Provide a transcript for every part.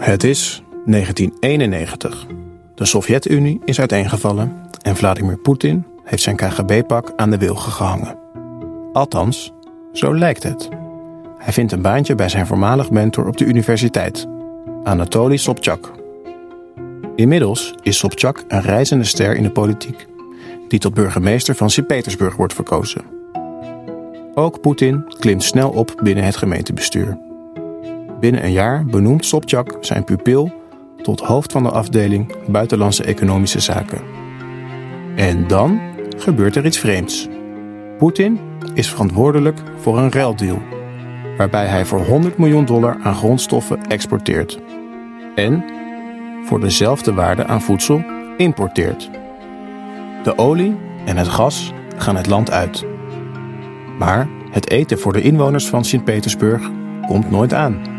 Het is 1991. De Sovjet-Unie is uiteengevallen en Vladimir Poetin heeft zijn KGB-pak aan de wilgen gehangen. Althans, zo lijkt het. Hij vindt een baantje bij zijn voormalig mentor op de universiteit, Anatoly Sobchak. Inmiddels is Sobchak een reizende ster in de politiek, die tot burgemeester van Sint-Petersburg wordt verkozen. Ook Poetin klimt snel op binnen het gemeentebestuur. Binnen een jaar benoemt Sobchak zijn pupil tot hoofd van de afdeling Buitenlandse Economische Zaken. En dan gebeurt er iets vreemds. Poetin is verantwoordelijk voor een ruildeal, waarbij hij voor 100 miljoen dollar aan grondstoffen exporteert. En voor dezelfde waarde aan voedsel importeert. De olie en het gas gaan het land uit. Maar het eten voor de inwoners van Sint-Petersburg komt nooit aan.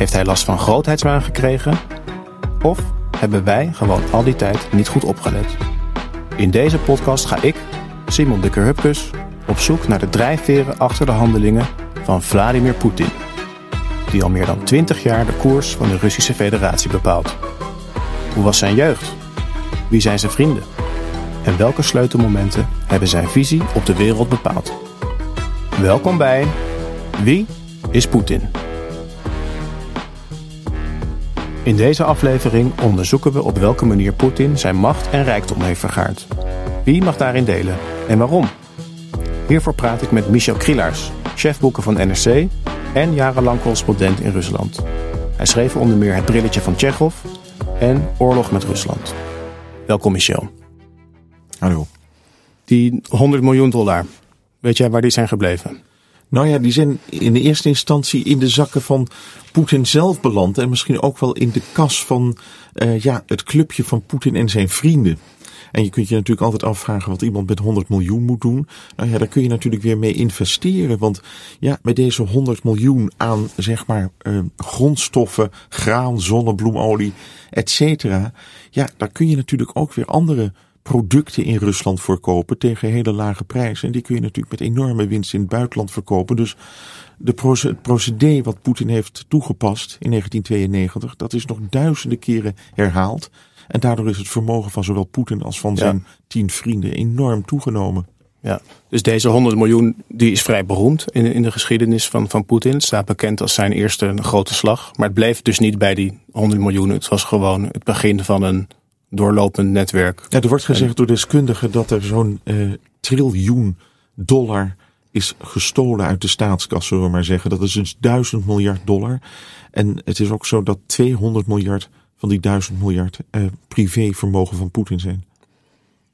Heeft hij last van grootheidswaan gekregen? Of hebben wij gewoon al die tijd niet goed opgelet? In deze podcast ga ik, Simon de Hupkes, op zoek naar de drijfveren achter de handelingen van Vladimir Poetin. Die al meer dan 20 jaar de koers van de Russische Federatie bepaalt. Hoe was zijn jeugd? Wie zijn zijn vrienden? En welke sleutelmomenten hebben zijn visie op de wereld bepaald? Welkom bij Wie is Poetin? In deze aflevering onderzoeken we op welke manier Poetin zijn macht en rijkdom heeft vergaard. Wie mag daarin delen en waarom? Hiervoor praat ik met Michel Krielaars, chefboeken van NRC en jarenlang correspondent in Rusland. Hij schreef onder meer Het brilletje van Tsjechov en Oorlog met Rusland. Welkom Michel. Hallo. Die 100 miljoen dollar, weet jij waar die zijn gebleven? Nou ja, die zijn in de eerste instantie in de zakken van Poetin zelf beland. En misschien ook wel in de kas van uh, ja, het clubje van Poetin en zijn vrienden. En je kunt je natuurlijk altijd afvragen wat iemand met 100 miljoen moet doen. Nou ja, daar kun je natuurlijk weer mee investeren. Want ja, met deze 100 miljoen aan zeg maar uh, grondstoffen, graan, zonnebloemolie, et cetera. Ja, daar kun je natuurlijk ook weer andere producten in Rusland verkopen tegen hele lage prijzen. En die kun je natuurlijk met enorme winst in het buitenland verkopen. Dus de het procedé wat Poetin heeft toegepast in 1992, dat is nog duizenden keren herhaald. En daardoor is het vermogen van zowel Poetin als van zijn tien vrienden enorm toegenomen. Ja, dus deze 100 miljoen die is vrij beroemd in, in de geschiedenis van, van Poetin. Het staat bekend als zijn eerste grote slag. Maar het bleef dus niet bij die 100 miljoen. Het was gewoon het begin van een doorlopend netwerk. Ja, er wordt gezegd door deskundigen dat er zo'n uh, triljoen dollar is gestolen uit de staatskas, zullen we maar zeggen. Dat is dus duizend miljard dollar. En het is ook zo dat 200 miljard van die duizend miljard uh, privévermogen van Poetin zijn.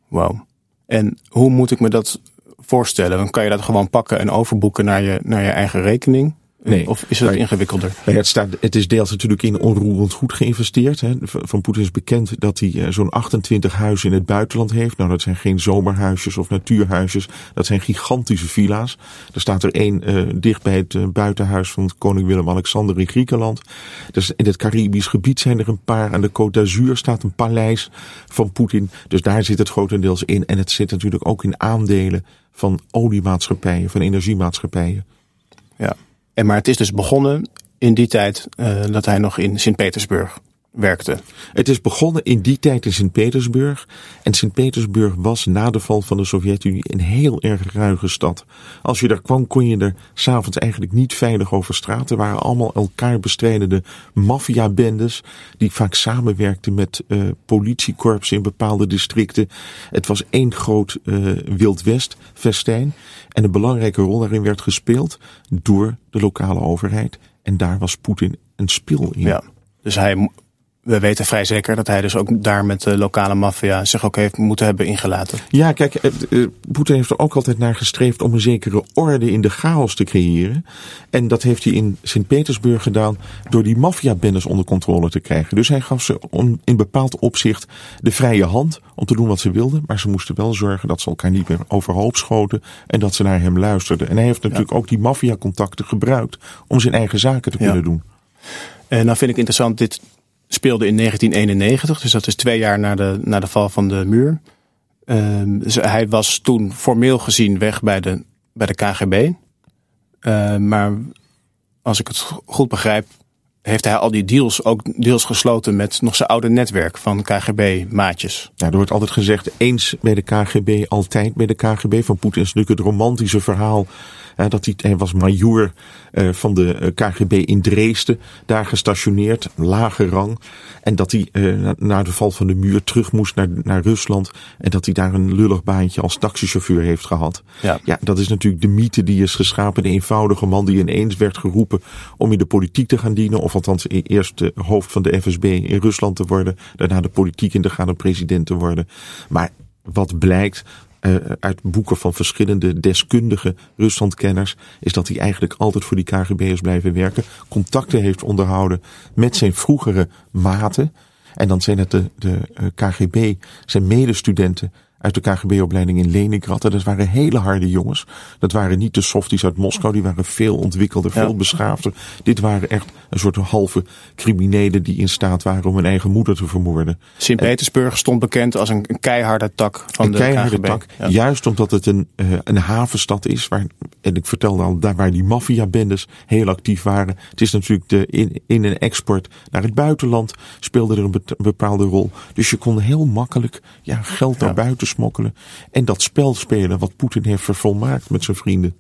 Wauw. En hoe moet ik me dat voorstellen? Dan kan je dat gewoon pakken en overboeken naar je, naar je eigen rekening? Nee. Of is het ingewikkelder? het, staat, het is deels natuurlijk in onroerend goed geïnvesteerd. Hè. Van Poetin is bekend dat hij eh, zo'n 28 huizen in het buitenland heeft. Nou, dat zijn geen zomerhuisjes of natuurhuisjes. Dat zijn gigantische villa's. Er staat er één uh, dicht bij het uh, buitenhuis van koning Willem-Alexander in Griekenland. Dus in het Caribisch gebied zijn er een paar. Aan de Côte d'Azur staat een paleis van Poetin. Dus daar zit het grotendeels in. En het zit natuurlijk ook in aandelen van oliemaatschappijen, van energiemaatschappijen. Ja. En maar het is dus begonnen in die tijd uh, dat hij nog in Sint-Petersburg werkte. Het is begonnen in die tijd in Sint-Petersburg. En Sint-Petersburg was na de val van de Sovjet-Unie een heel erg ruige stad. Als je daar kwam, kon je er s'avonds eigenlijk niet veilig over straat. Er waren allemaal elkaar bestrijdende maffiabendes. die vaak samenwerkten met uh, politiekorpsen in bepaalde districten. Het was één groot uh, Wild West-festijn. En een belangrijke rol daarin werd gespeeld door de lokale overheid. En daar was Poetin een spil in. Ja, dus hij we weten vrij zeker dat hij dus ook daar met de lokale maffia zich ook heeft moeten hebben ingelaten. Ja, kijk, eh, eh, Poetin heeft er ook altijd naar gestreefd om een zekere orde in de chaos te creëren. En dat heeft hij in Sint-Petersburg gedaan door die maffiabendes onder controle te krijgen. Dus hij gaf ze in bepaald opzicht de vrije hand om te doen wat ze wilden. Maar ze moesten wel zorgen dat ze elkaar niet meer overhoop schoten en dat ze naar hem luisterden. En hij heeft natuurlijk ook die maffiacontacten gebruikt om zijn eigen zaken te kunnen doen. En dan vind ik interessant, dit speelde in 1991, dus dat is twee jaar na de, na de val van de muur. Uh, hij was toen formeel gezien weg bij de, bij de KGB. Ehm, maar als ik het goed begrijp, heeft hij al die deals ook deals gesloten met nog zijn oude netwerk van KGB-maatjes. Ja, er wordt altijd gezegd, eens bij de KGB, altijd bij de KGB. Van Poetin is natuurlijk het romantische verhaal dat hij, hij was majoor uh, van de eh, KGB in Dresden, daar gestationeerd, lage rang. En dat hij uh, na de val van de muur terug moest naar, naar Rusland. En dat hij daar een lullig baantje als taxichauffeur heeft gehad. Ja. ja, dat is natuurlijk de mythe die is geschapen. De eenvoudige man die ineens werd geroepen om in de politiek te gaan dienen. Of althans eerst de hoofd van de FSB in Rusland te worden. Daarna de politiek in te gaan en president te worden. Maar wat blijkt, uh, uit boeken van verschillende deskundige Ruslandkenners, is dat hij eigenlijk altijd voor die KGB is blijven werken. Contacten heeft onderhouden met zijn vroegere maten. En dan zijn het de, de uh, KGB, zijn medestudenten uit de KGB-opleiding in Leningrad. En dat waren hele harde jongens. Dat waren niet de softies uit Moskou. Die waren veel ontwikkelder, veel beschaafder. Dit waren echt een soort halve criminelen die in staat waren om hun eigen moeder te vermoorden. Sint-Petersburg stond bekend als een, keiharde tak van een de keiharde KGB. tak. Juist omdat het een, uh, een havenstad is. Waar, en ik vertelde al, daar waar die maffiabendes heel actief waren. Het is natuurlijk de in, in- en export naar het buitenland speelde er een bepaalde rol. Dus je kon heel makkelijk ja, geld naar buiten smokkelen. En dat spel spelen wat Poetin heeft vervolmaakt met zijn vrienden.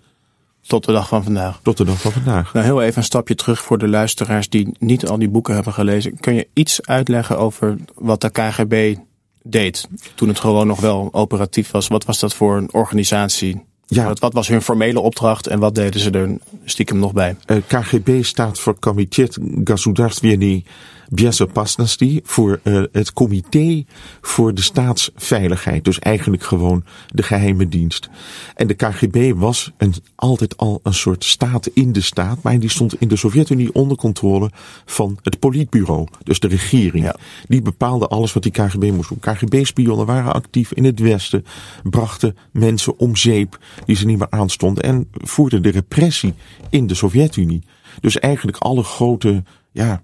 Tot de dag van vandaag. Tot de dag van vandaag. Nou, heel even een stapje terug voor de luisteraars die niet al die boeken hebben gelezen. Kun je iets uitleggen over wat de KGB deed toen het gewoon nog wel operatief was? Wat was dat voor een organisatie? Ja. Wat, was hun formele opdracht en wat deden ze er stiekem nog bij? Uh, KGB staat voor Komitet Государственной Bezopasnosti voor uh, het comité voor de staatsveiligheid. Dus eigenlijk gewoon de geheime dienst. En de KGB was een, altijd al een soort staat in de staat. Maar die stond in de Sovjet-Unie onder controle van het politbureau. Dus de regering. Ja. Die bepaalde alles wat die KGB moest doen. KGB-spionnen waren actief in het Westen. Brachten mensen om zeep die ze niet meer aanstonden. En voerden de repressie in de Sovjet-Unie. Dus eigenlijk alle grote ja,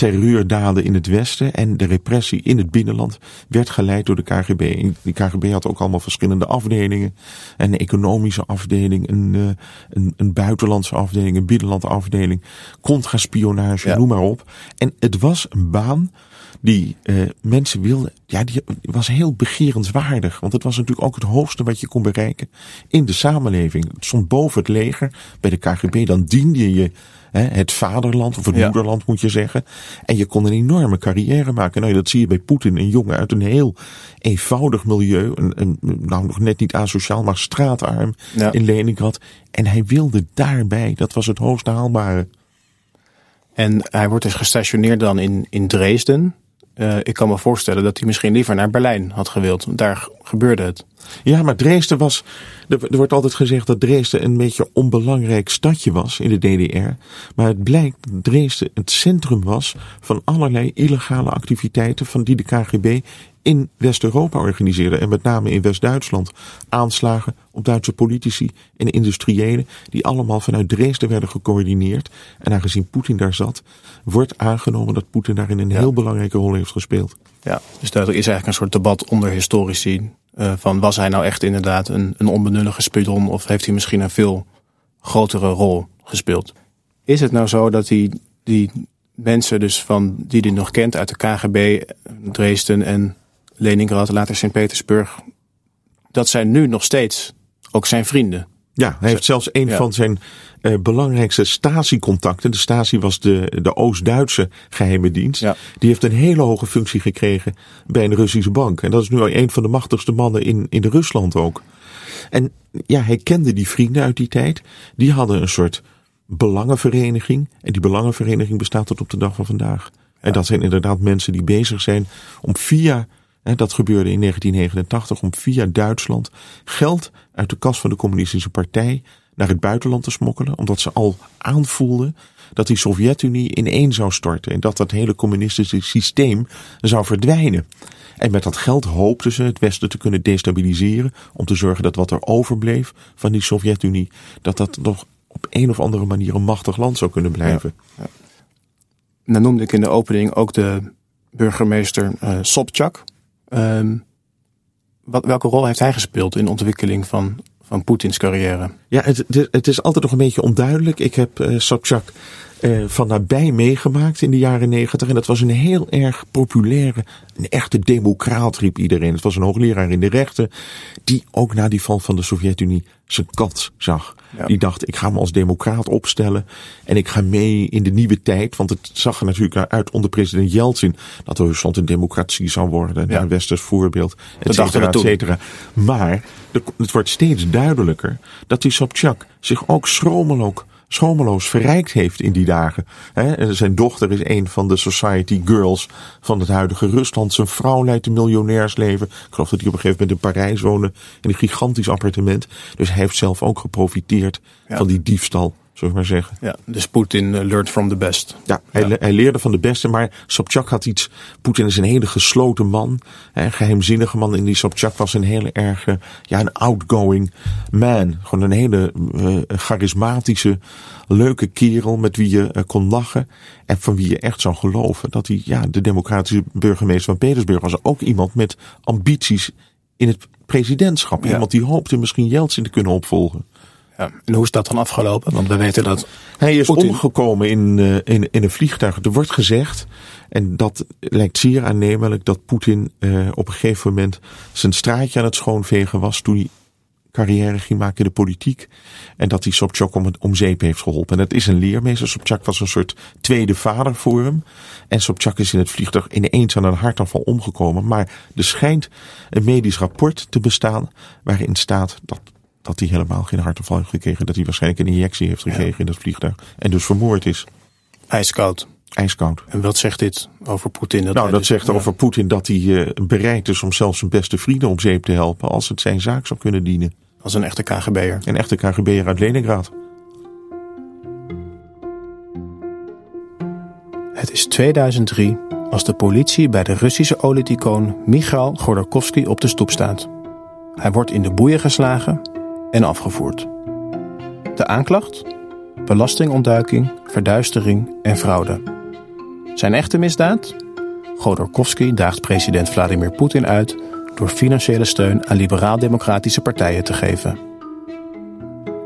terreurdaden in het Westen en de repressie in het binnenland werd geleid door de KGB. Die KGB had ook allemaal verschillende afdelingen. Een economische afdeling, een, uh, een, een, buitenlandse afdeling, een binnenlandse afdeling, contraspionage, ja. noem maar op. En het was een baan die uh, mensen wilden, ja, die was heel begerenswaardig. Want het was natuurlijk ook het hoogste wat je kon bereiken in de samenleving. Het stond boven het leger bij de KGB. Dan diende je hè, het vaderland, of het ja. moederland moet je zeggen. En je kon een enorme carrière maken. Nou, dat zie je bij Poetin, een jongen uit een heel eenvoudig milieu. Een, een, nou, nog net niet asociaal, maar straatarm ja. in Leningrad. En hij wilde daarbij, dat was het hoogste haalbare. En hij wordt dus gestationeerd dan in, in Dresden. Uh, ik kan me voorstellen dat hij misschien liever naar Berlijn had gewild. Daar gebeurde het. Ja, maar Dresden was. Er, wordt altijd gezegd dat Dresden een beetje onbelangrijk stadje was in de DDR. Maar het blijkt dat Dresden het centrum was van allerlei illegale activiteiten van die de KGB in West-Europa organiseerde. En met name in West-Duitsland. Aanslagen op Duitse politici en industriëlen. Die allemaal vanuit Dresden werden gecoördineerd. En aangezien Poetin daar zat, wordt aangenomen dat Poetin daarin een ja. heel belangrijke rol heeft gespeeld. Ja, dus daar is eigenlijk een soort debat onder historici. Uh, van was hij nou echt inderdaad een, een onbenullige spion of heeft hij misschien een veel grotere rol gespeeld? Is het nou zo dat die, die mensen dus van, die hij nog kent uit de KGB, Dresden en Leningrad, later Sint-Petersburg, dat zijn nu nog steeds ook zijn vrienden. Ja, hij heeft zelfs een ja. van zijn uh, belangrijkste Stasi-contacten. De Stasi was de, de Oost-Duitse geheime dienst. Ja. Die heeft een hele hoge functie gekregen bij een Russische bank. En dat is nu al een van de machtigste mannen in, in Rusland ook. En ja, hij kende die vrienden uit die tijd. Die hadden een soort belangenvereniging. En die belangenvereniging bestaat tot op de dag van vandaag. En dat zijn inderdaad mensen die bezig zijn om via, dat gebeurde in 1989, om via Duitsland geld uit de kas van de communistische partij naar het buitenland te smokkelen. Omdat ze al aanvoelden dat die Sovjet-Unie ineen zou storten. En dat dat hele communistische systeem zou verdwijnen. En met dat geld hoopten ze het Westen te kunnen destabiliseren. Om te zorgen dat wat er overbleef van die Sovjet-Unie. Dat dat nog op een of andere manier een machtig land zou kunnen blijven. Ja. Dan noemde ik in de opening ook de burgemeester uh, Sobchak. Uh, wat, welke rol heeft hij gespeeld in de ontwikkeling van, van Poetins carrière? Ja, het, het, is altijd nog een beetje onduidelijk. Ik heb uh, Sobchak uh, van nabij meegemaakt in de jaren negentig. En dat was een heel erg populaire, een echte democraat riep iedereen. Het was een hoogleraar in de rechten die ook na die val van de Sovjet-Unie zijn kat zag. Die dacht, ik ga me als democraat opstellen en ik ga mee in de nieuwe tijd. Want het zag er natuurlijk uit onder president Yeltsin dat Rusland een democratie zou worden. Ja. Een westers voorbeeld, et cetera, et cetera. Maar het wordt steeds duidelijker dat die Sobchak zich ook schromeloos schomeloos verrijkt heeft in die dagen. En zijn dochter is een van de society girls van het huidige Rusland. Zijn vrouw leidt een miljonairsleven. Ik geloof dat hij op een gegeven moment in Parijs woonde. In een gigantisch appartement. Dus hij heeft zelf ook geprofiteerd van die diefstal zullen we maar zeggen. Ja, dus Poetin uh, learned from the best. Ja, hij, hij, leerde van de beste, maar Sobchak had iets. Poetin is een hele gesloten man, een geheimzinnige man. En die Sobchak was een hele erge, ja, een outgoing man. Gewoon een hele uh, charismatische, leuke kerel met wie je uh, kon lachen. En van wie je echt zou geloven dat hij, ja, de democratische burgemeester van Petersburg was. Ook iemand met ambities in het presidentschap. Ja. Iemand die hoopte misschien Jeltsin te kunnen opvolgen. Ja. En hoe is dat dan afgelopen? Want we weten dat. Hij is Putin... omgekomen in, uh, in, in een vliegtuig. Er wordt gezegd, en dat lijkt zeer aannemelijk, dat Poetin uh, op een gegeven moment zijn straatje aan het schoonvegen was toen hij carrière ging maken in de politiek. En dat hij Sobchak om, om zeep heeft geholpen. En dat is een leermeester. Sobchak was een soort tweede vader voor hem. En Sobchak is in het vliegtuig ineens aan een hartaanval omgekomen. Maar er schijnt een medisch rapport te bestaan waarin staat dat dat hij helemaal geen hartaanval heeft gekregen. Dat hij waarschijnlijk een injectie heeft gekregen in dat vliegtuig. En dus vermoord is. Ijskoud. Ijskoud. En wat zegt dit over Poetin? Dat nou, dat dus, zegt ja. over Poetin dat hij uh, bereid is om zelfs zijn beste vrienden om zeep te helpen. Als het zijn zaak zou kunnen dienen. Als een echte KGB'er. Een echte KGB'er uit Leningrad. Het is 2003 als de politie bij de Russische olietycoon Michail Godorkovsky op de stoep staat. Hij wordt in de boeien geslagen en afgevoerd. De aanklacht? Belastingontduiking, verduistering en fraude. Zijn echte misdaad? Godorkovsky daagt president Vladimir Poetin uit door financiële steun aan liberaal-democratische partijen te geven.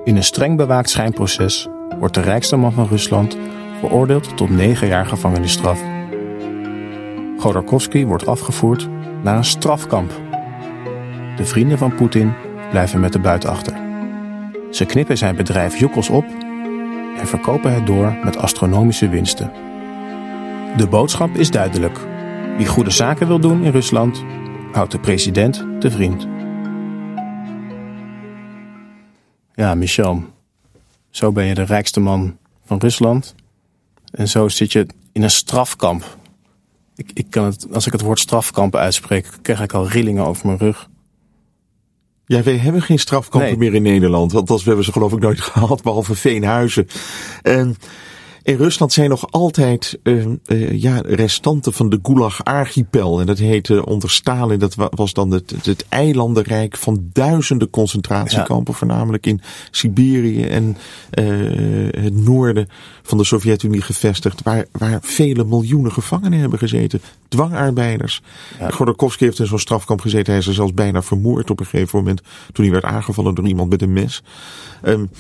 In een streng bewaakt schijnproces wordt de rijkste man van Rusland veroordeeld tot negen jaar gevangenisstraf. Godorkovsky wordt afgevoerd naar een strafkamp. De vrienden van Poetin blijven met de buit achter. Ze knippen zijn bedrijf Joekels op en verkopen het door met astronomische winsten. De boodschap is duidelijk. Wie goede zaken wil doen in Rusland, houdt de president te vriend. Ja, Michel, zo ben je de rijkste man van Rusland. En zo zit je in een strafkamp. Ik, ik kan het, als ik het woord strafkamp uitspreek, krijg ik al rillingen over mijn rug. Ja, wij hebben geen strafkampen nee. meer in Nederland. Want we hebben ze geloof ik nooit gehad, behalve Veenhuizen. En in Rusland zijn nog altijd uh, uh, ja, restanten van de Gulag-archipel. En dat heette onder Stalin, dat was dan het, het eilandenrijk van duizenden concentratiekampen. Ja. Voornamelijk in Siberië en het noorden van de Sovjet-Unie gevestigd. Waar, waar vele miljoenen gevangenen hebben gezeten. Dwangarbeiders. Ja. Godorkovsky heeft in zo'n strafkamp gezeten. Hij is er zelfs bijna vermoord op een gegeven moment. Toen hij werd aangevallen door iemand met een mes. Um,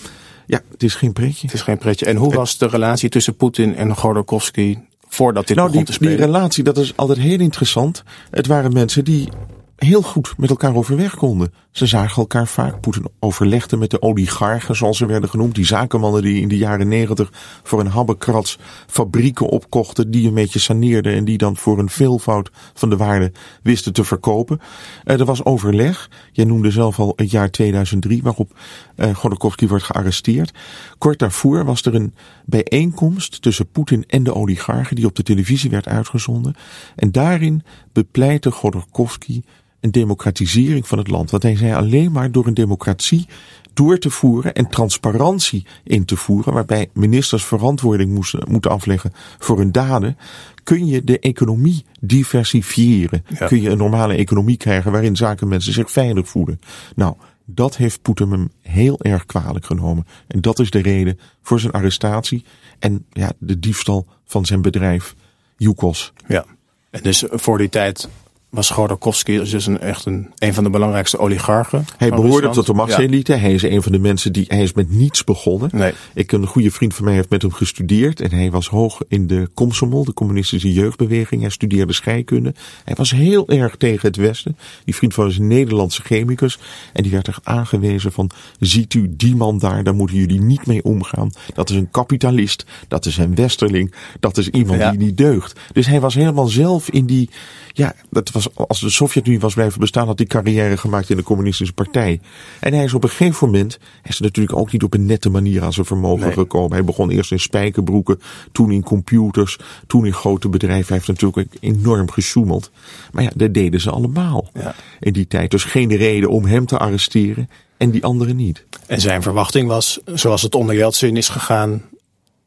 ja, het is geen pretje. Het is geen pretje. En hoe was de relatie tussen Poetin en Godorkovsky voordat dit nou, begon die, te spelen? Die relatie, dat is altijd heel interessant. Het waren mensen die heel goed met elkaar overweg konden. Ze zagen elkaar vaak. Poetin overlegde met de oligarchen, zoals ze werden genoemd. Die zakenmannen die in de jaren negentig voor een habbekrats fabrieken opkochten. Die een beetje saneerden en die dan voor een veelvoud van de waarde wisten te verkopen. Uh, er was overleg. Jij noemde zelf al het jaar 2003 waarop uh, Godorkovsky wordt gearresteerd. Kort daarvoor was er een bijeenkomst tussen Poetin en de oligarchen die op de televisie werd uitgezonden. En daarin bepleitte Godorkovsky een democratisering van het land. Want hij zei alleen maar door een democratie door te voeren en transparantie in te voeren, waarbij ministers verantwoording moesten, moeten afleggen voor hun daden, kun je de economie diversifiëren. Kun je een normale economie krijgen waarin zakenmensen zich veilig voelen. Nou, dat heeft Poetin hem heel erg kwalijk genomen. En dat is de reden voor zijn arrestatie en ja, de diefstal van zijn bedrijf, Yukos. Ja, en dus voor die tijd was Godorkovsky dus een, echt een, een van de belangrijkste oligarchen. Hij behoorde tot de machtselite. Hij is een van de mensen die, hij is met niets begonnen. Nee. Ik, een goede vriend van mij heeft met hem gestudeerd. En hij was hoog in de Komsomol, de communistische jeugdbeweging. Hij studeerde scheikunde. Hij was heel erg tegen het Westen. Die vriend van is een Nederlandse chemicus. En die werd er aangewezen van, ziet u die man daar, daar moeten jullie niet mee omgaan. Dat is een kapitalist. Dat is een westerling. Dat is iemand die niet deugt. Dus hij was helemaal zelf in die, ja, dat was als de Sovjet-Unie was blijven bestaan, had hij carrière gemaakt in de communistische partij. En hij is op een gegeven moment, hij is natuurlijk ook niet op een nette manier aan zijn vermogen gekomen. Hij begon eerst in spijkerbroeken, toen in computers, toen in grote bedrijven. Hij heeft natuurlijk enorm gesjoemeld. Maar ja, dat deden ze allemaal ja. in die tijd. Dus geen reden om hem te arresteren en die anderen niet. En zijn verwachting was, zoals het onder Yeltsin is gegaan,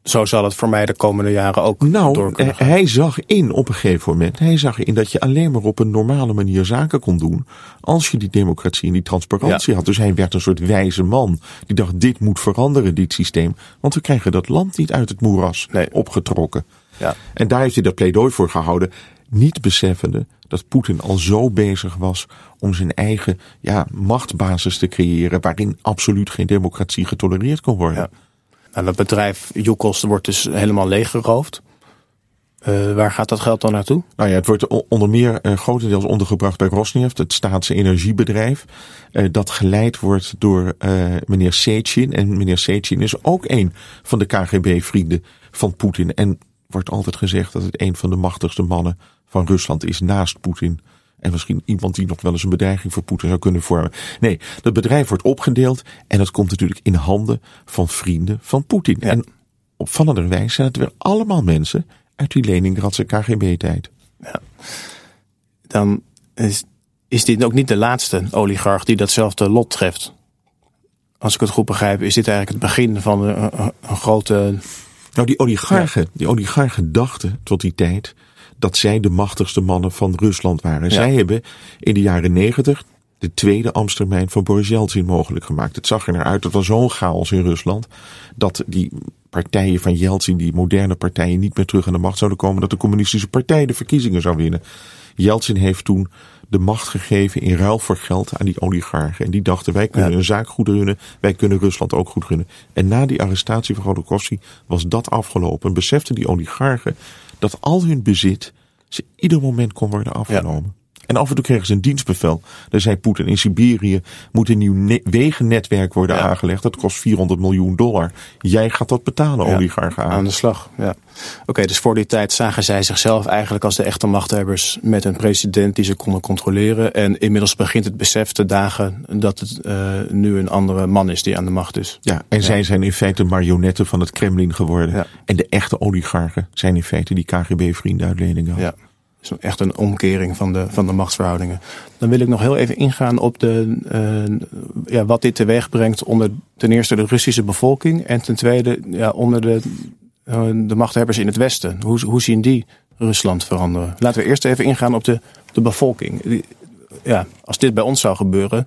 zo zal het voor mij de komende jaren ook nou, door kunnen gaan. Hij zag in op een gegeven moment, hij zag in dat je alleen maar op een normale manier zaken kon doen als je die democratie en die transparantie Ja. had. Dus hij werd een soort wijze man die dacht dit moet veranderen, dit systeem. Want we krijgen dat land niet uit het moeras Nee. opgetrokken. Ja. En daar heeft hij dat pleidooi voor gehouden. Niet beseffende dat Poetin al zo bezig was om zijn eigen ja, machtsbasis te creëren. waarin absoluut geen democratie getolereerd kon worden. Ja. Nou, dat bedrijf Yukos wordt dus helemaal leeggeroofd. Eh waar gaat dat geld dan naartoe? Nou ja, het wordt onder meer eh, grotendeels ondergebracht bij Rosneft, het staatse energiebedrijf. eh, dat geleid wordt door meneer Sechin. En meneer Sechin is ook een van de KGB-vrienden van Poetin. En wordt altijd gezegd dat het een van de machtigste mannen van Rusland is naast Poetin. En misschien iemand die nog wel eens een bedreiging voor Poetin zou kunnen vormen. Nee, dat bedrijf wordt opgedeeld en dat komt natuurlijk in handen van vrienden van Poetin. Ja. En opvallenderwijs zijn het weer allemaal mensen uit die Leningradse KGB-tijd. Dan is, is dit ook niet de laatste oligarch die datzelfde lot treft. Als ik het goed begrijp, is dit eigenlijk het begin van een, een- een grote. Nou, die oligarchen, die oligarchen dachten tot die tijd dat zij de machtigste mannen van Rusland waren. Zij hebben in de jaren negentig de tweede Amstermijn van Boris Yeltsin mogelijk gemaakt. Het zag er naar uit, het was zo'n chaos in Rusland, dat die partijen van Yeltsin, die moderne partijen, niet meer terug aan de macht zouden komen, dat de communistische partij de verkiezingen zou winnen. Yeltsin heeft toen de macht gegeven in ruil voor geld aan die oligarchen. En die dachten, wij kunnen Ja. een zaak goed runnen, wij kunnen Rusland ook goed runnen. En na die arrestatie van Godorkovsky was dat afgelopen. En beseften die oligarchen dat al hun bezit ze ieder moment kon worden afgenomen. En af en toe kregen ze een dienstbevel. Daar zei Poetin in Siberië moet een nieuw ne- wegennetwerk worden Ja. aangelegd. Dat kost 400 miljoen dollar. Jij gaat dat betalen, Ja, oligarchen aan. Aan de slag, ja. Oké, dus voor die tijd zagen zij zichzelf eigenlijk als de echte machthebbers met een president die ze konden controleren. En inmiddels begint het besef te dagen dat het eh, nu een andere man is die aan de macht is. Ja, en zij zijn in feite marionetten van het Kremlin geworden. Ja. En de echte oligarchen zijn in feite die KGB-vrienden uit Leningrad. Ja. Dus echt een omkering van de, van de machtsverhoudingen. Dan wil ik nog heel even ingaan op de, eh, ja, wat dit teweeg brengt onder ten eerste de Russische bevolking en ten tweede ja, onder de, eh, de machthebbers in het Westen. Hoe, hoe zien die Rusland veranderen? Laten we eerst even ingaan op de, de bevolking. Ja, als dit bij ons zou gebeuren,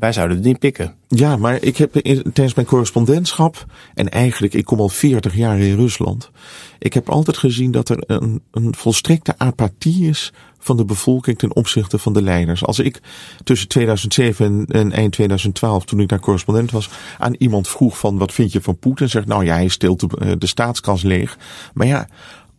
wij zouden het niet pikken. Ja, maar ik heb tijdens mijn correspondentschap, en eigenlijk, ik kom al 40 jaar in Rusland. Ik heb altijd gezien dat er een, een volstrekte apathie is van de bevolking ten opzichte van de leiders. Als ik tussen 2007 en, en eind 2012, toen ik daar correspondent was, aan iemand vroeg van wat vind je van Poetin, zegt nou ja, hij steelt de, eh, de staatskas leeg. Maar ja,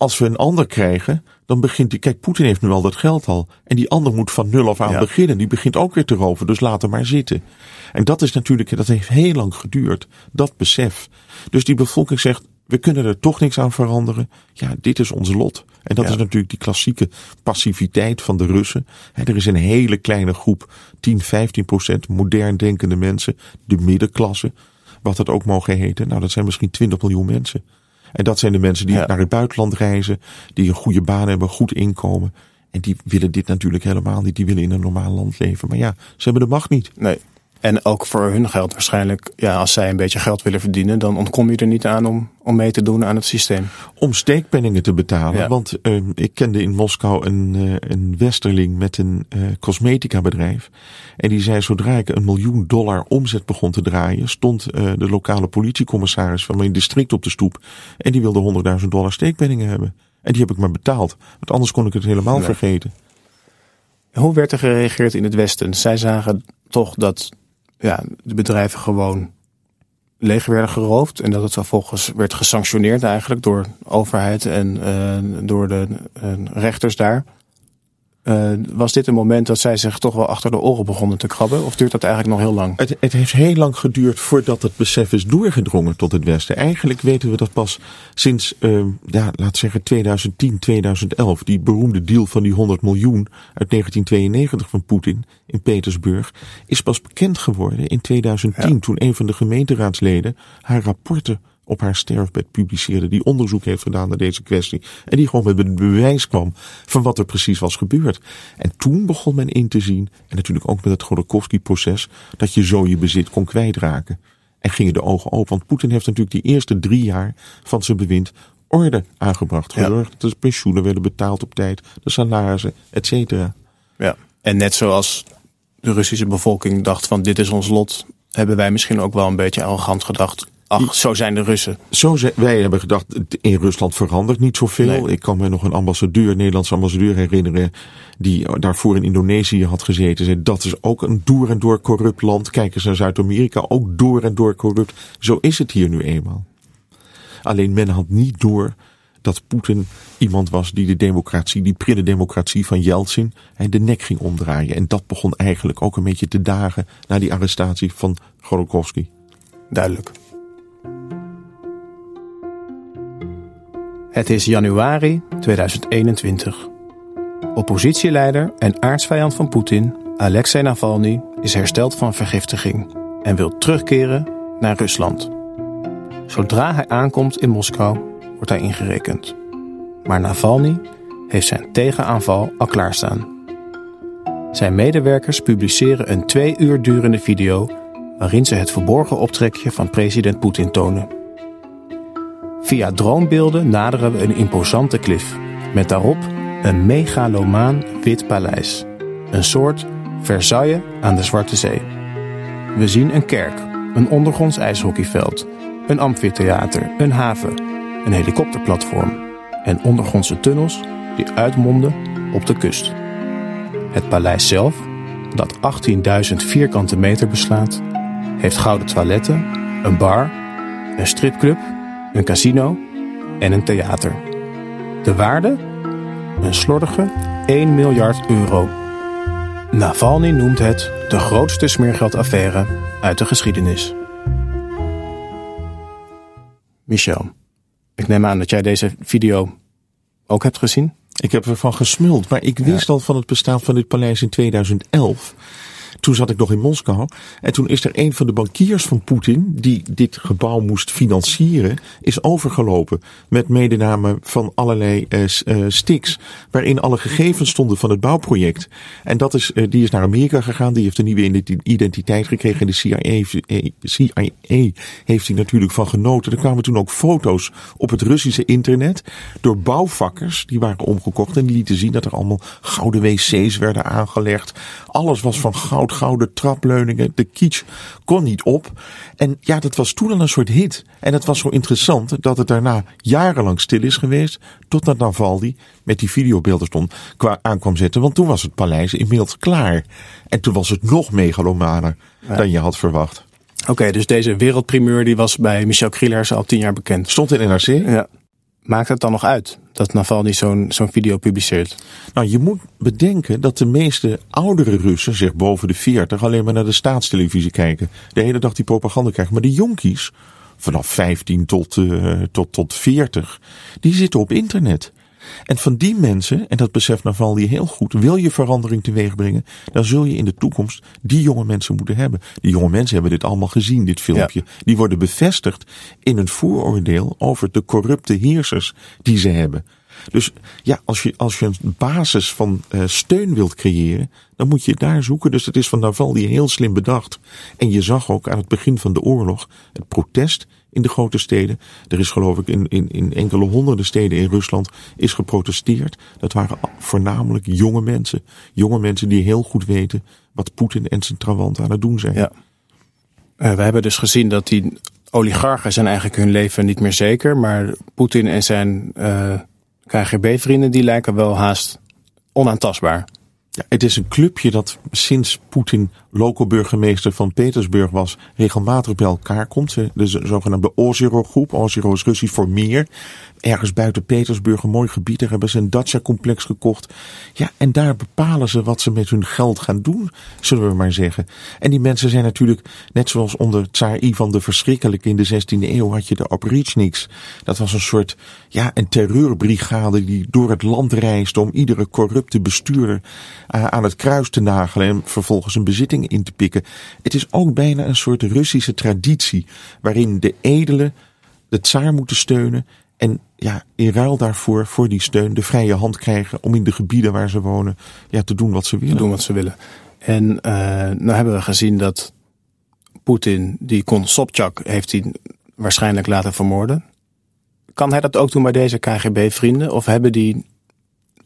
als we een ander krijgen, dan begint die. Kijk, Poetin heeft nu al dat geld al. En die ander moet van nul af aan Ja. beginnen. Die begint ook weer te roven. Dus laat hem maar zitten. En dat is natuurlijk, dat heeft heel lang geduurd. Dat besef. Dus die bevolking zegt. We kunnen er toch niks aan veranderen. Ja, dit is ons lot. En dat Ja. is natuurlijk die klassieke passiviteit van de Russen. Er is een hele kleine groep, 10, 15 procent modern denkende mensen. De middenklasse, wat het ook mogen heten. Nou, dat zijn misschien 20 miljoen mensen. En dat zijn de mensen die Ja. naar het buitenland reizen, die een goede baan hebben, goed inkomen. En die willen dit natuurlijk helemaal niet. Die willen in een normaal land leven. Maar ja, ze hebben de macht niet. Nee. En ook voor hun geld waarschijnlijk, ja, als zij een beetje geld willen verdienen, dan ontkom je er niet aan om, om mee te doen aan het systeem. Om steekpenningen te betalen. Ja. Want eh, ik kende in Moskou een, eh, een westerling met een eh, cosmetica bedrijf. En die zei, zodra ik een miljoen dollar omzet begon te draaien, stond eh, de lokale politiecommissaris van mijn district op de stoep. En die wilde 100.000 dollar steekpenningen hebben. En die heb ik maar betaald. Want anders kon ik het helemaal Nee. vergeten. Hoe werd er gereageerd in het Westen? Zij zagen toch dat ja, de bedrijven gewoon leeg werden geroofd. En dat het vervolgens werd gesanctioneerd eigenlijk door overheid en eh, door de eh, rechters daar. Eh, was dit een moment dat zij zich toch wel achter de oren begonnen te krabben? Of duurt dat eigenlijk nog heel lang? Het, het heeft heel lang geduurd voordat het besef is doorgedrongen tot het Westen. Eigenlijk weten we dat pas sinds, eh, ja, laat zeggen 2010, 2011. Die beroemde deal van die 100 miljoen uit 1992 van Poetin in Petersburg is pas bekend geworden in 2010. Ja. Toen een van de gemeenteraadsleden haar rapporten op haar sterfbed publiceerde. Die onderzoek heeft gedaan naar deze kwestie. En die gewoon met het bewijs kwam van wat er precies was gebeurd. En toen begon men in te zien, en natuurlijk ook met het Godorkovsky-proces, dat je zo je bezit kon kwijtraken. En gingen de ogen open. Want Poetin heeft natuurlijk die eerste drie jaar van zijn bewind orde aangebracht. Ja. Gezorgd dat de pensioenen werden betaald op tijd, de salarissen, et cetera. Ja. En net zoals de Russische bevolking dacht van dit is ons lot, hebben wij misschien ook wel een beetje arrogant gedacht. Ach, zo zijn de Russen. Zo ze, wij hebben gedacht, in Rusland verandert niet zoveel. Nee. Ik kan me nog een ambassadeur, een Nederlandse ambassadeur herinneren, die daarvoor in Indonesië had gezeten. Zei, dat is ook een door en door corrupt land. Kijk eens naar Zuid-Amerika, ook door en door corrupt. Zo is het hier nu eenmaal. Alleen men had niet door dat Poetin iemand was die de democratie, die prille democratie van Yeltsin, en de nek ging omdraaien. En dat begon eigenlijk ook een beetje te dagen na die arrestatie van Godorkovsky. Duidelijk. Het is januari 2021. Oppositieleider en aardsvijand van Poetin, Alexei Navalny, is hersteld van vergiftiging en wil terugkeren naar Rusland. Zodra hij aankomt in Moskou, wordt hij ingerekend. Maar Navalny heeft zijn tegenaanval al klaarstaan. Zijn medewerkers publiceren een twee uur durende video waarin ze het verborgen optrekje van president Poetin tonen. Via droombeelden naderen we een imposante klif, met daarop een megalomaan wit paleis. Een soort Versailles aan de Zwarte Zee. We zien een kerk, een ondergronds ijshockeyveld, een amfitheater, een haven, een helikopterplatform en ondergrondse tunnels die uitmonden op de kust. Het paleis zelf, dat 18.000 vierkante meter beslaat, heeft gouden toiletten, een bar, een stripclub, een casino en een theater. De waarde? Een slordige 1 miljard euro. Navalny noemt het de grootste smeergeldaffaire uit de geschiedenis. Michel, ik neem aan dat jij deze video ook hebt gezien. Ik heb ervan gesmuld, maar ik wist al van het bestaan van dit paleis in 2011. Toen zat ik nog in Moskou. En toen is er een van de bankiers van Poetin, die dit gebouw moest financieren, is overgelopen. Met medename van allerlei eh, sticks. Waarin alle gegevens stonden van het bouwproject. En dat is, eh, die is naar Amerika gegaan. Die heeft een nieuwe identi- identiteit gekregen. En de CIA, CIA heeft hij natuurlijk van genoten. Er kwamen toen ook foto's op het Russische internet. Door bouwvakkers. Die waren omgekocht. En die lieten zien dat er allemaal gouden wc's werden aangelegd. Alles was van goud, gouden trapleuningen. De kitsch kon niet op. En ja, dat was toen al een soort hit. En het was zo interessant dat het daarna jarenlang stil is geweest. Totdat Navalny met die videobeelden stond, qua aankwam zetten. Want toen was het paleis inmiddels klaar. En toen was het nog megalomaner dan je had verwacht. Oké, dus deze wereldprimeur die was bij Michel Krielers al tien jaar bekend. Stond in NRC. Ja. Maakt het dan nog uit dat Navalny zo'n video publiceert? Nou, je moet bedenken dat de meeste oudere Russen, zeg boven de 40, alleen maar naar de staatstelevisie kijken. De hele dag die propaganda krijgen. Maar de jonkies, vanaf 15 tot, uh, tot, tot 40, die zitten op internet. En van die mensen, en dat beseft Navalny heel goed, wil je verandering teweeg brengen, dan zul je in de toekomst die jonge mensen moeten hebben. Die jonge mensen hebben dit allemaal gezien, dit filmpje. Die worden bevestigd in een vooroordeel over de corrupte heersers die ze hebben. Dus ja, als je, als je een basis van uh, steun wilt creëren, dan moet je daar zoeken. Dus het is van Navalny heel slim bedacht. En je zag ook aan het begin van de oorlog het protest in de grote steden. Er is geloof ik in, in, in enkele honderden steden in Rusland is geprotesteerd. Dat waren voornamelijk jonge mensen. Jonge mensen die heel goed weten wat Poetin en zijn trawanten aan het doen zijn. Ja. Uh, we hebben dus gezien dat die oligarchen zijn eigenlijk hun leven niet meer zeker. Maar Poetin en zijn uh, KGB-vrienden die lijken wel haast onaantastbaar. Ja, het is een clubje dat sinds Poetin loco-burgemeester van Petersburg was, regelmatig bij elkaar komt. De zogenaamde Ozero-groep. Ozero is Russisch voor meer. Ergens buiten Petersburg, een mooi gebied. Daar hebben ze een dacha-complex gekocht. Ja, en daar bepalen ze wat ze met hun geld gaan doen, zullen we maar zeggen. En die mensen zijn natuurlijk, net zoals onder Tsar Ivan de Verschrikkelijke in de 16e eeuw, had je de Oprichniks. Dat was een soort, ja, een terreurbrigade die door het land reisde om iedere corrupte bestuurder aan het kruis te nagelen en vervolgens een bezitting in te pikken. Het is ook bijna een soort Russische traditie waarin de edelen de tsaar moeten steunen en ja, in ruil daarvoor, voor die steun, de vrije hand krijgen om in de gebieden waar ze wonen ja, te doen wat ze willen. Te doen wat ze willen. En uh, nou hebben we gezien dat Poetin, die kon Sobchak, heeft hij waarschijnlijk laten vermoorden. Kan hij dat ook doen bij deze KGB-vrienden? Of hebben die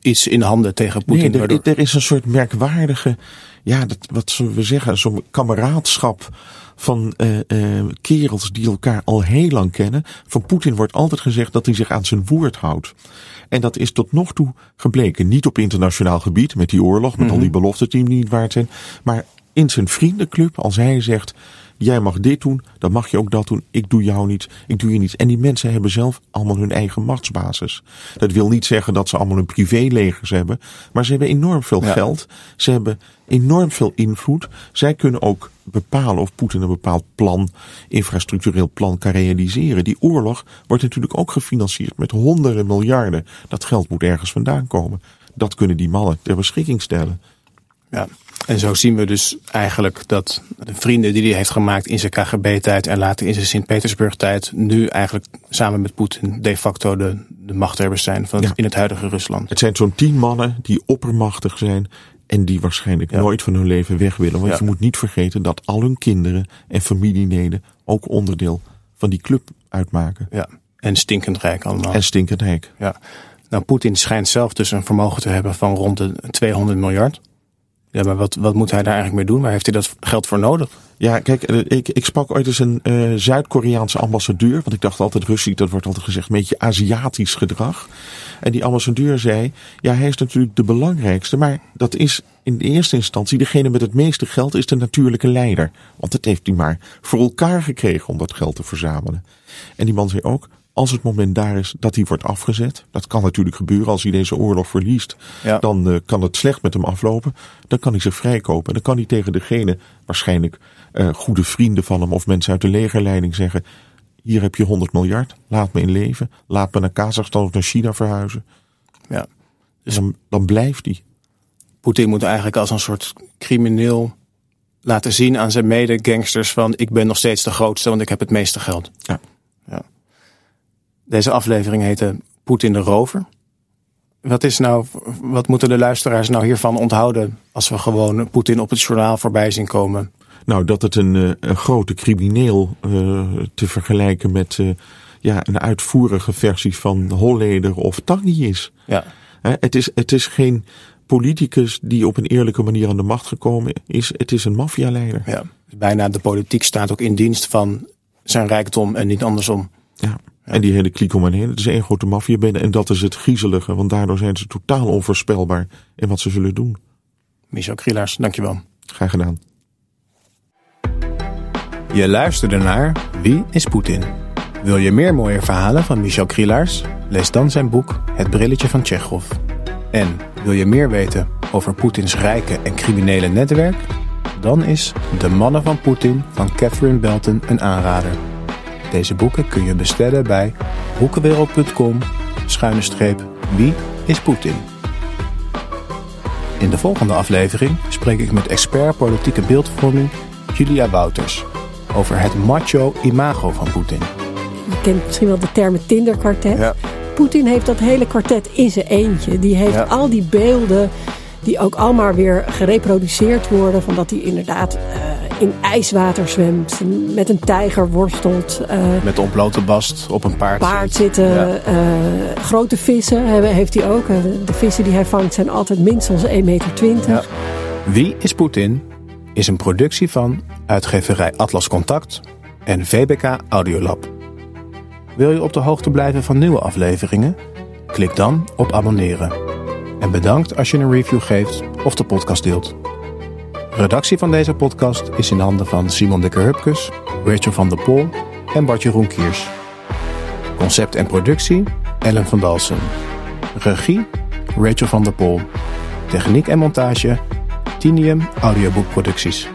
iets in handen tegen Poetin? Nee, er, er, is een soort merkwaardige ja, dat, wat zullen we zeggen, zo'n kameraadschap van uh, uh, kerels die elkaar al heel lang kennen. Van Poetin wordt altijd gezegd dat hij zich aan zijn woord houdt. En dat is tot nog toe gebleken. Niet op internationaal gebied, met die oorlog, met al die mhm. beloften die niet waard zijn. Maar in zijn vriendenclub, als hij zegt, jij mag dit doen, dan mag je ook dat doen. Ik doe jou niet, ik doe je niets. En die mensen hebben zelf allemaal hun eigen machtsbasis. Dat wil niet zeggen dat ze allemaal een privélegers hebben, maar ze hebben enorm veel geld. Ze hebben enorm veel invloed. Zij kunnen ook bepalen of Poetin een bepaald plan, infrastructureel plan kan realiseren. Die oorlog wordt natuurlijk ook gefinancierd met honderden miljarden. Dat geld moet ergens vandaan komen. Dat kunnen die mannen ter beschikking stellen. Ja, en zo zien we dus eigenlijk dat de vrienden die hij heeft gemaakt in zijn KGB-tijd en later in zijn Sint-Petersburg-tijd, nu eigenlijk samen met Poetin de facto de, de machthebbers zijn van in het huidige Rusland. Het zijn zo'n tien mannen die oppermachtig zijn en die waarschijnlijk nooit van hun leven weg willen. Want je moet niet vergeten dat al hun kinderen en familieleden ook onderdeel van die club uitmaken. Ja, en stinkend rijk allemaal. En stinkend rijk. Ja. Nou, Poetin schijnt zelf dus een vermogen te hebben van rond de 200 miljard. Ja, maar wat, wat moet hij daar eigenlijk mee doen? Waar heeft hij dat geld voor nodig? Ja, kijk, eh, ik, ik sprak ooit eens een uh, Zuid-Koreaanse ambassadeur. Want ik dacht altijd, Russisch, dat wordt altijd gezegd, een beetje Aziatisch gedrag. En die ambassadeur zei, ja, hij is natuurlijk de belangrijkste. Maar dat is in de eerste instantie, degene met het meeste geld is de natuurlijke leider. Want dat heeft hij maar voor elkaar gekregen om dat geld te verzamelen. En die man zei ook, als het moment daar is dat hij wordt afgezet, dat kan natuurlijk gebeuren als hij deze oorlog verliest, dan uh, kan het slecht met hem aflopen. Dan kan hij zich vrijkopen. Dan kan hij tegen degene, waarschijnlijk uh, goede vrienden van hem of mensen uit de legerleiding zeggen: Hier heb je 100 miljard, laat me in leven, laat me naar Kazachstan of naar China verhuizen. Ja. Dus dan, dan blijft hij. Poetin moet eigenlijk als een soort crimineel laten zien aan zijn mede-gangsters van ik ben nog steeds de grootste, want ik heb het meeste geld. Ja. ja. Deze aflevering heette Poetin de Rover. Wat, is nou, wat moeten de luisteraars nou hiervan onthouden als we gewoon Poetin op het journaal voorbij zien komen? Nou, dat het een, eh, een grote crimineel uh, te vergelijken met uh, ja, een uitvoerige versie van Holleder of Tangi is. Ja. het, is het is geen politicus die op een eerlijke manier aan de macht gekomen is. Het is een maffialeider. Ja, bijna de politiek staat ook in dienst van zijn rijkdom en niet andersom. Ja. En die hele kliek om hen heen. Het is één grote maffiabende. En dat is het griezelige. Want daardoor zijn ze totaal onvoorspelbaar in wat ze zullen doen. Michel Krielaars, dankjewel. Graag gedaan. Je luisterde naar Wie is Poetin? Wil je meer mooie verhalen van Michel Krielaars? Lees dan zijn boek Het Brilletje van Tsjechov. En wil je meer weten over Poetins rijke en criminele netwerk? Dan is De Mannen van Poetin van Catherine Belton een aanrader. Deze boeken kun je bestellen bij boekenwereld.com schuine streep Wie is Poetin? In de volgende aflevering spreek ik met expert politieke beeldvorming Julia Wouters over het macho imago van Poetin. Je kent misschien wel de term Tinder-kwartet. Ja. Poetin heeft dat hele kwartet in zijn eentje. Die heeft Ja. al die beelden die ook allemaal weer gereproduceerd worden. Van dat hij inderdaad eh, in ijswater zwemt, met een tijger worstelt, eh, Met de ontblote bast op een paard. paard zit. zitten. Ja. eh, grote vissen hebben- heeft hij ook. De vissen die hij vangt zijn altijd minstens 1,20 meter. Ja. Wie is Poetin? Is een productie van uitgeverij Atlas Contact en VBK Audiolab. Wil je op de hoogte blijven van nieuwe afleveringen? Klik dan op abonneren. En bedankt als je een review geeft of de podcast deelt. Redactie van deze podcast is in handen van Simon Dikker-Hupkes, Rachel van der Pol en Bart-Jeroen Kiers. Concept en productie Ellen van Dalsen. Regie Rachel van der Pol. Techniek en montage Tinium Audioboekproducties.